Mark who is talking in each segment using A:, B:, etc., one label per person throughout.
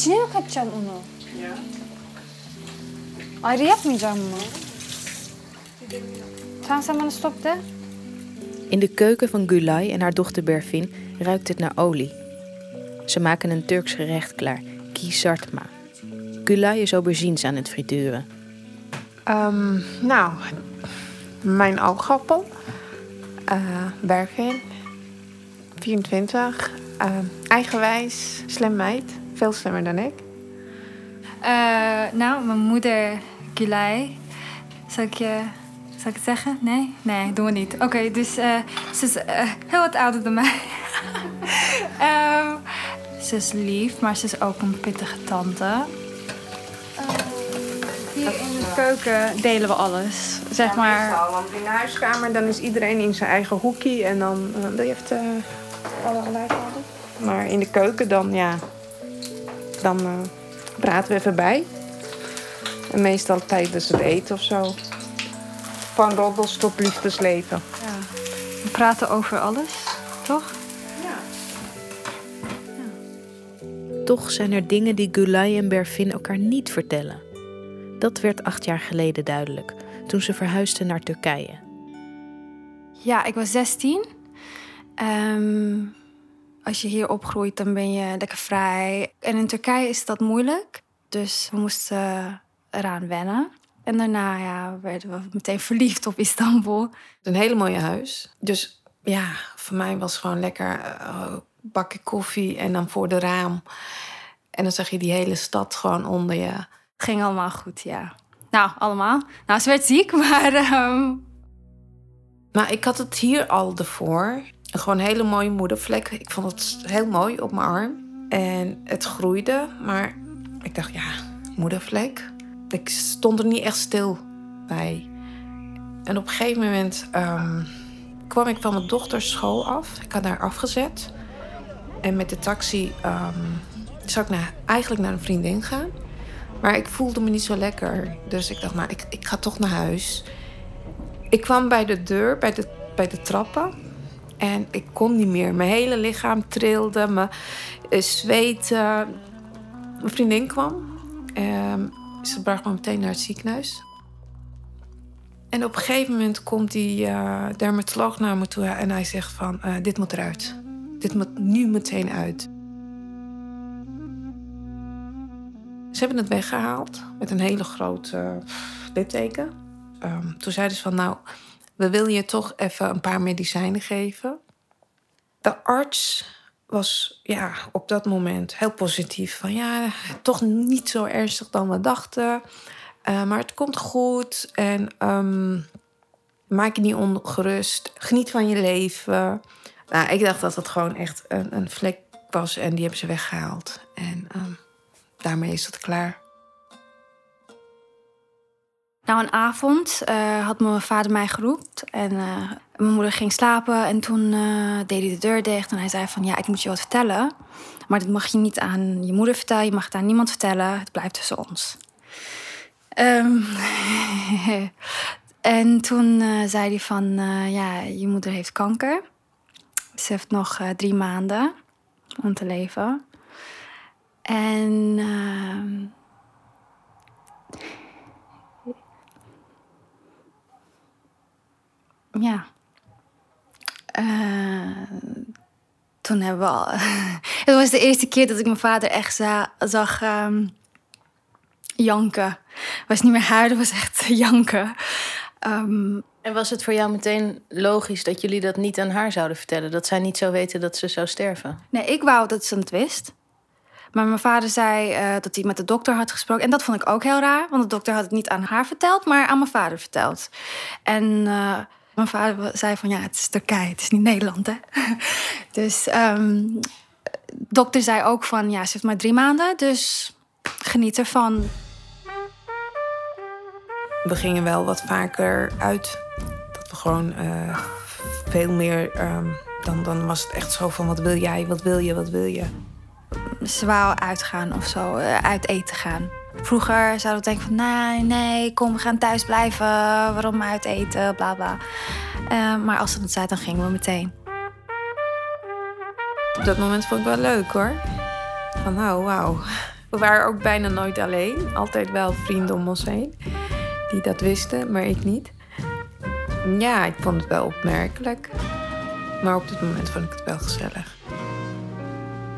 A: İçine mi katacağım onu?
B: Ja.
A: Ayrı yapmayacağım mı? Tamam sen bana stop de.
C: In de keuken van Gulay en haar dochter Berfin ruikt het naar olie. Ze maken een Turks gerecht klaar, kisartma. Gulay is aubergines aan het frituren.
B: Ehm, nou, mijn oogappel. eh Bergin. 24. eh, eigenwijs. Slim meid. Veel slimmer dan ik.
A: Eh, nou, mijn moeder Gulay. Zal ik je... Zal ik het zeggen? Nee? Nee, doen we niet. Oké, dus eh, ze is eh, heel wat ouder dan mij. Ehm, ze is lief, maar ze is ook een pittige tante. Hier in de keuken delen we alles. Zeg maar...
B: Want in de huiskamer dan is iedereen in zijn eigen hoekje. En dan alle gelijk houden. Maar in de keuken dan, ja... Dan eh, praten we even bij. En meestal tijdens het eten of zo. Van roddels tot liefdesleven.
A: Ja. We praten over alles, toch?
C: Toch zijn er dingen die Gulay en Berfin elkaar niet vertellen. Dat werd acht jaar geleden duidelijk, toen ze verhuisden naar Turkije.
A: Ja, ik was 16. Ehm, als je hier opgroeit, dan ben je lekker vrij. En in Turkije is dat moeilijk. Dus we moesten eraan wennen. En daarna ja, werden we meteen verliefd op Istanbul.
B: Een hele mooie huis. Dus ja, voor mij was gewoon lekker eh, bakje koffie en dan voor de raam. En dan zag je die hele stad gewoon onder je.
A: Het ging allemaal goed, ja. Nou, allemaal. Nou, ze werd ziek, maar... ehm,
B: Maar ik had het hier al ervoor. Gewoon een hele mooie moedervlek. Ik vond het heel mooi op mijn arm. En het groeide, maar ik dacht, ja, moedervlek. Ik stond er niet echt stil bij. En op een gegeven moment ehm, kwam ik van mijn dochters school af. Ik had haar afgezet. En met de taxi ehm, zou ik naar, eigenlijk naar een vriendin gaan. Maar ik voelde me niet zo lekker. Dus ik dacht, nou, ik, ik ga toch naar huis. Ik kwam bij de deur, bij de, bij de trappen. En ik kon niet meer. Mijn hele lichaam trilde, me eh, zweten. Mijn vriendin kwam. Ehm, ze bracht me meteen naar het ziekenhuis. En op een gegeven moment komt die eh, dermatoloog naar me toe en hij zegt van, eh, dit moet eruit. Dit moet nu meteen uit. Ze hebben het weggehaald met een hele grote eh, litteken. Ehm, toen zeiden ze van, nou, we willen je toch even een paar medicijnen geven. De arts was ja, op dat moment heel positief. Van ja, toch niet zo ernstig dan we dachten. Eh, maar het komt goed. En ehm, maak je niet ongerust. Geniet van je leven. Nou, ik dacht dat het gewoon echt een, een vlek was. En die hebben ze weggehaald. En ehm, daarmee is het klaar.
A: Nou, een avond eh, had mijn vader mij geroepen. En eh, mijn moeder ging slapen. En toen eh, deed hij de deur dicht. En hij zei van, ja, ik moet je wat vertellen. Maar dit mag je niet aan je moeder vertellen. Je mag het aan niemand vertellen. Het blijft tussen ons. Ehm, en toen zei hij van, ja, je moeder heeft kanker. Ze heeft nog drie maanden om te leven. En... ja. Eh, toen hebben we al. het was de eerste keer dat ik mijn vader echt za- zag ehm, janken. Het was niet meer huilen, het was echt janken. Ehm,
C: En was het voor jou meteen logisch dat jullie dat niet aan haar zouden vertellen? Dat zij niet zou weten dat ze zou sterven?
A: nee, ik wou dat ze het wist. Maar mijn vader zei eh, dat hij met de dokter had gesproken. En dat vond ik ook heel raar, want de dokter had het niet aan haar verteld, maar aan mijn vader verteld. En eh, mijn vader zei van ja, het is Turkije, het is niet Nederland, hè? dus de dokter zei ook van ja, ze heeft maar drie maanden, dus geniet ervan.
B: We gingen wel wat vaker uit. Dat we gewoon eh, veel meer. ehm, dan, dan was het echt zo van: wat wil jij, wat wil je, wat wil je?
A: Ze wou uitgaan of zo, eh, uit eten gaan. Vroeger zouden we denken van nee, nee, kom, we gaan thuis blijven. Waarom uit eten, bla bla. Eh, maar als ze dat zei, dan gingen we meteen.
B: Op dat moment vond ik wel leuk hoor. Van nou, wauw. We waren ook bijna nooit alleen. Altijd wel vrienden om ons heen die dat wisten, maar ik niet. Ja, ik vond het wel opmerkelijk. Maar op dit moment vond ik het wel gezellig.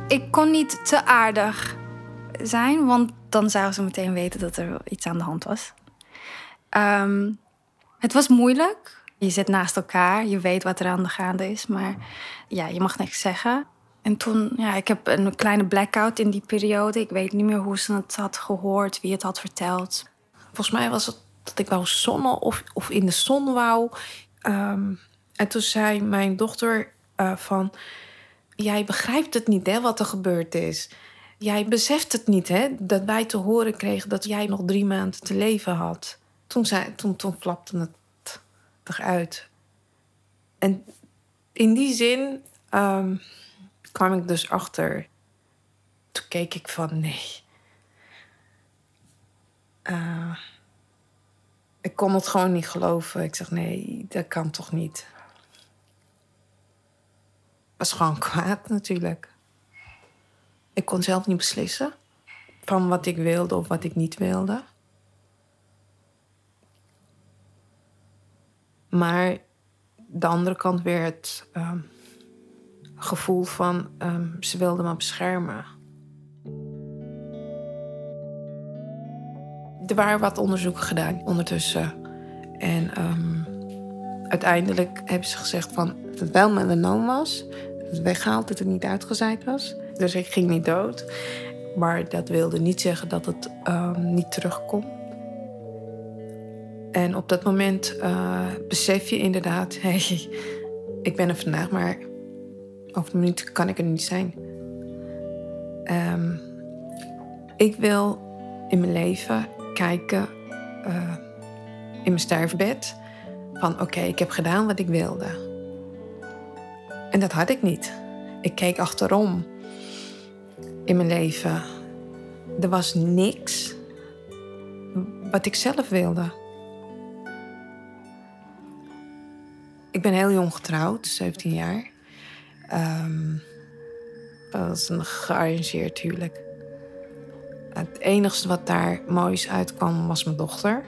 A: Ik kon niet te aardig zijn, want dan zouden ze meteen weten dat er iets aan de hand was. Ehm, het was moeilijk. Je zit naast elkaar, je weet wat er aan de gaande is, maar ja, je mag niks zeggen. En toen, ja, ik heb een kleine blackout in die periode. Ik weet niet meer hoe ze het had gehoord, wie het had verteld.
B: Volgens mij was het dat ik wou zonnen of, of in de zon wou. Ehm, en toen zei mijn dochter uh, van... Jij begrijpt het niet, hè, wat er gebeurd is. Jij beseft het niet, hè, dat wij te horen kregen... dat jij nog drie maanden te leven had. Toen, zei, toen, het eruit. En in die zin um, kwam ik dus achter. Toen keek ik van nee. Uh, ik kon het gewoon niet geloven. Ik zeg nee, dat kan toch niet. was gewoon kwaad natuurlijk. Ik kon zelf niet beslissen van wat ik wilde of wat ik niet wilde. Maar de andere kant weer het um, gevoel van um, ze wilde me beschermen. Er waren wat onderzoeken gedaan ondertussen. En um, uiteindelijk hebben ze gezegd van dat het wel melanoom was. Dat het weggehaald, dat het niet uitgezaaid was. Dus ik ging niet dood. Maar dat wilde niet zeggen dat het niet terugkomt. En op dat moment uh, besef je inderdaad, hey, ik ben er vandaag, maar over een minuut kan ik er niet zijn. Um, ik wil in mijn leven kijken, uh, in mijn sterfbed, van oké, ik heb gedaan wat ik wilde. En dat had ik niet. Ik keek achterom in mijn leven. Er was niks wat ik zelf wilde. Ik ben heel jong getrouwd, 17 jaar. Um, dat was een gearrangeerd huwelijk. Het enige wat daar moois uitkwam was mijn dochter.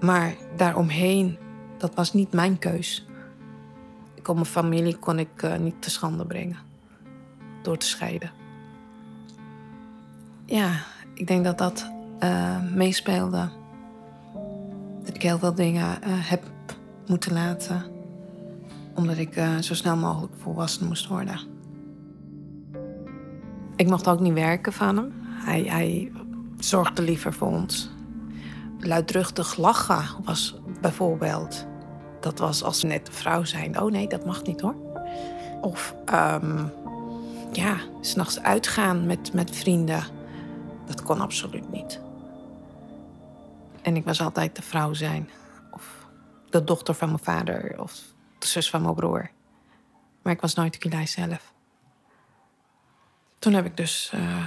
B: Maar daaromheen, dat was niet mijn keus. Ik kon mijn familie kon ik uh, niet te schande brengen. Door te scheiden. Ja, ik denk dat dat uh, meespeelde. Dat ik heel veel dingen uh, heb moeten laten. Omdat ik uh, zo snel mogelijk volwassen moest worden. Ik mocht ook niet werken van hem. Hij, hij zorgde liever voor ons. Luidruchtig lachen was bijvoorbeeld. Dat was als net een vrouw zijn. Oh nee, dat mag niet hoor. Of um, ja, s'nachts uitgaan met, met vrienden. Dat kon absoluut niet. En ik was altijd de vrouw zijn de dochter van mijn vader of de zus van mijn broer. Maar ik was nooit Kulai zelf. Toen heb ik dus uh,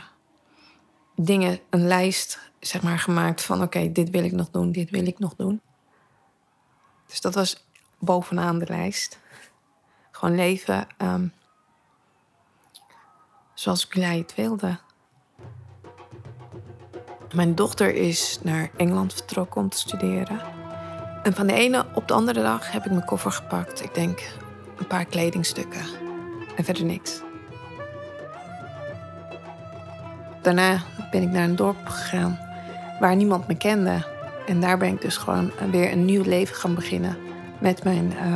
B: dingen, een lijst zeg maar, gemaakt van: oké, dit wil ik nog doen, dit wil ik nog doen. Dus dat was bovenaan de lijst. Gewoon leven um, zoals Kulai het wilde. Mijn dochter is naar Engeland vertrokken om te studeren. En van de ene op de andere dag heb ik mijn koffer gepakt. Ik denk een paar kledingstukken en verder niks. Daarna ben ik naar een dorp gegaan waar niemand me kende. En daar ben ik dus gewoon weer een nieuw leven gaan beginnen met, mijn, uh,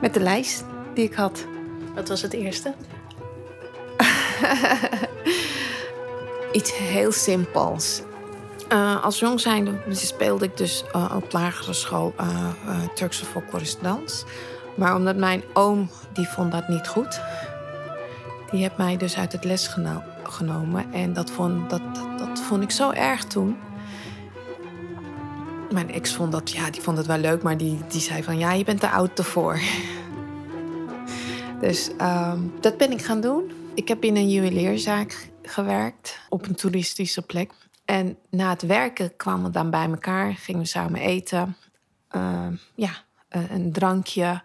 B: met de lijst die ik had.
C: Wat was het eerste?
B: Iets heel simpels. Uh, als jong zijnde speelde ik dus uh, op lagere school uh, Turkse dans. Maar omdat mijn oom, die vond dat niet goed. Die heeft mij dus uit het les geno genomen. En dat vond, dat, dat, vond ik zo erg toen. Mijn ex vond dat, ja, die vond het wel leuk. Maar die, die zei van, ja, je bent te oud ervoor. dus um, dat ben ik gaan doen. Ik heb in een juwelierzaak gewerkt. Op een toeristische plek. En na het werken kwamen we dan bij elkaar, gingen we samen eten. Uh, ja, een drankje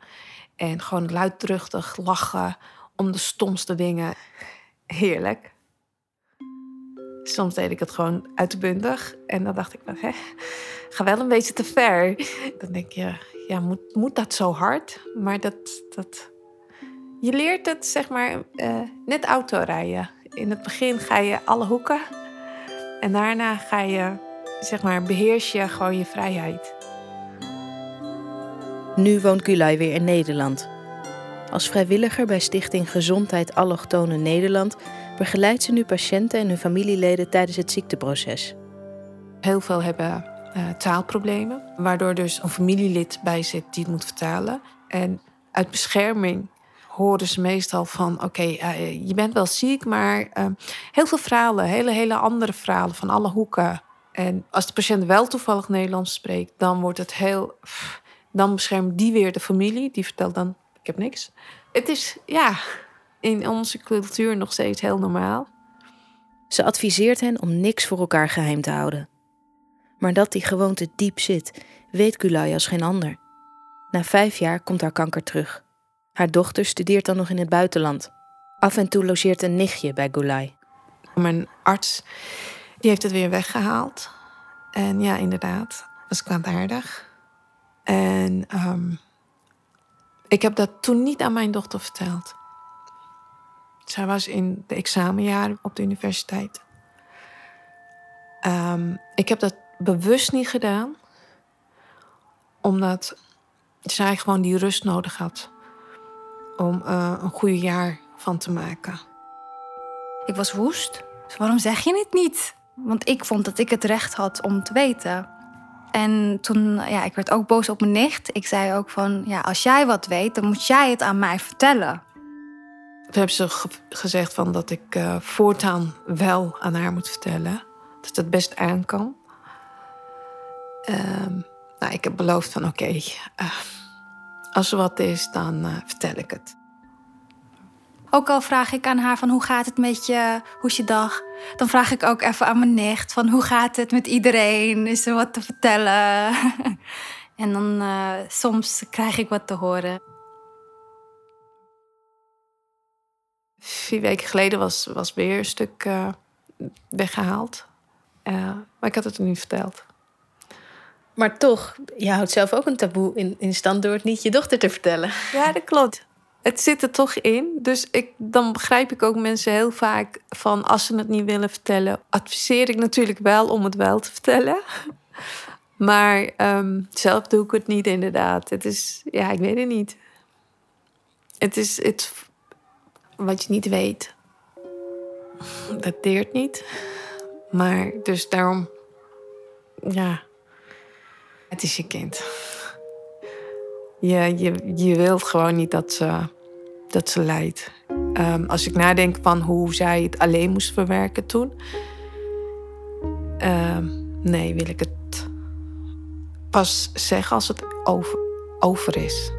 B: en gewoon luidruchtig lachen om de stomste dingen. Heerlijk. Soms deed ik het gewoon uitbundig. En dan dacht ik, hè, ga wel een beetje te ver. Dan denk je, ja, moet, moet dat zo hard? Maar dat, dat... Je leert het, zeg maar, uh, net autorijden. In het begin ga je alle hoeken. En daarna ga je, zeg maar, beheers je gewoon je vrijheid.
C: Nu woont Gulay weer in Nederland. Als vrijwilliger bij Stichting Gezondheid Allochtone Nederland begeleidt ze nu patiënten en hun familieleden tijdens het ziekteproces.
B: Heel veel hebben uh, taalproblemen, waardoor dus een familielid bij zit die het moet vertalen. En uit bescherming horen ze meestal van: oké, uh, je bent wel ziek, maar uh, heel veel verhalen, hele, hele andere verhalen van alle hoeken. En als de patiënt wel toevallig Nederlands spreekt, dan wordt het heel. Dan beschermt die weer de familie, die vertelt dan: ik heb niks. Het is, ja, in onze cultuur nog steeds heel normaal.
C: Ze adviseert hen om niks voor elkaar geheim te houden. Maar dat die gewoonte diep zit, weet Gulay als geen ander. Na vijf jaar komt haar kanker terug. Haar dochter studeert dan nog in het buitenland. Af en toe logeert een nichtje bij Gulay.
B: Mijn arts die heeft het weer weggehaald. En ja, inderdaad, was kwaadaardig. En um, ik heb dat toen niet aan mijn dochter verteld. Zij was in de examenjaren op de universiteit. Um, ik heb dat bewust niet gedaan, omdat zij gewoon die rust nodig had om uh, een goede jaar van te maken.
A: Ik was woest. Dus waarom zeg je het niet? Want ik vond dat ik het recht had om te weten. En toen, ja, ik werd ook boos op mijn nicht. Ik zei ook van, ja, als jij wat weet, dan moet jij het aan mij vertellen.
B: Toen hebben ze gezegd van dat ik uh, voortaan wel aan haar moet vertellen. Dat het best aan kan. Uh, nou, ik heb beloofd van oké, okay, uh, als er wat is, dan uh, vertel ik het.
A: Ook al vraag ik aan haar van hoe gaat het met je, hoe is je dag? Dan vraag ik ook even aan mijn nicht van hoe gaat het met iedereen? Is er wat te vertellen? en dan uh, soms krijg ik wat te horen.
B: Vier weken geleden was, was weer een stuk uh, weggehaald. Maar ik had het er niet verteld.
C: Maar toch, je houdt zelf ook een taboe in, in stand door het niet je dochter te vertellen.
B: Ja, dat klopt het zit er toch in. Dus ik, dan begrijp ik ook mensen heel vaak van als ze het niet willen vertellen, adviseer ik natuurlijk wel om het wel te vertellen. Maar um, zelf doe ik het niet, inderdaad. Het is, ja, ik weet het niet. Het is het, wat je niet weet. Dat deert niet. Maar dus daarom, ja, het is je kind je, je, je wilt gewoon niet dat ze, dat ze lijdt. Um, als ik nadenk van hoe zij het alleen moest verwerken toen. Um, nee, wil ik het pas zeggen als het over, over is.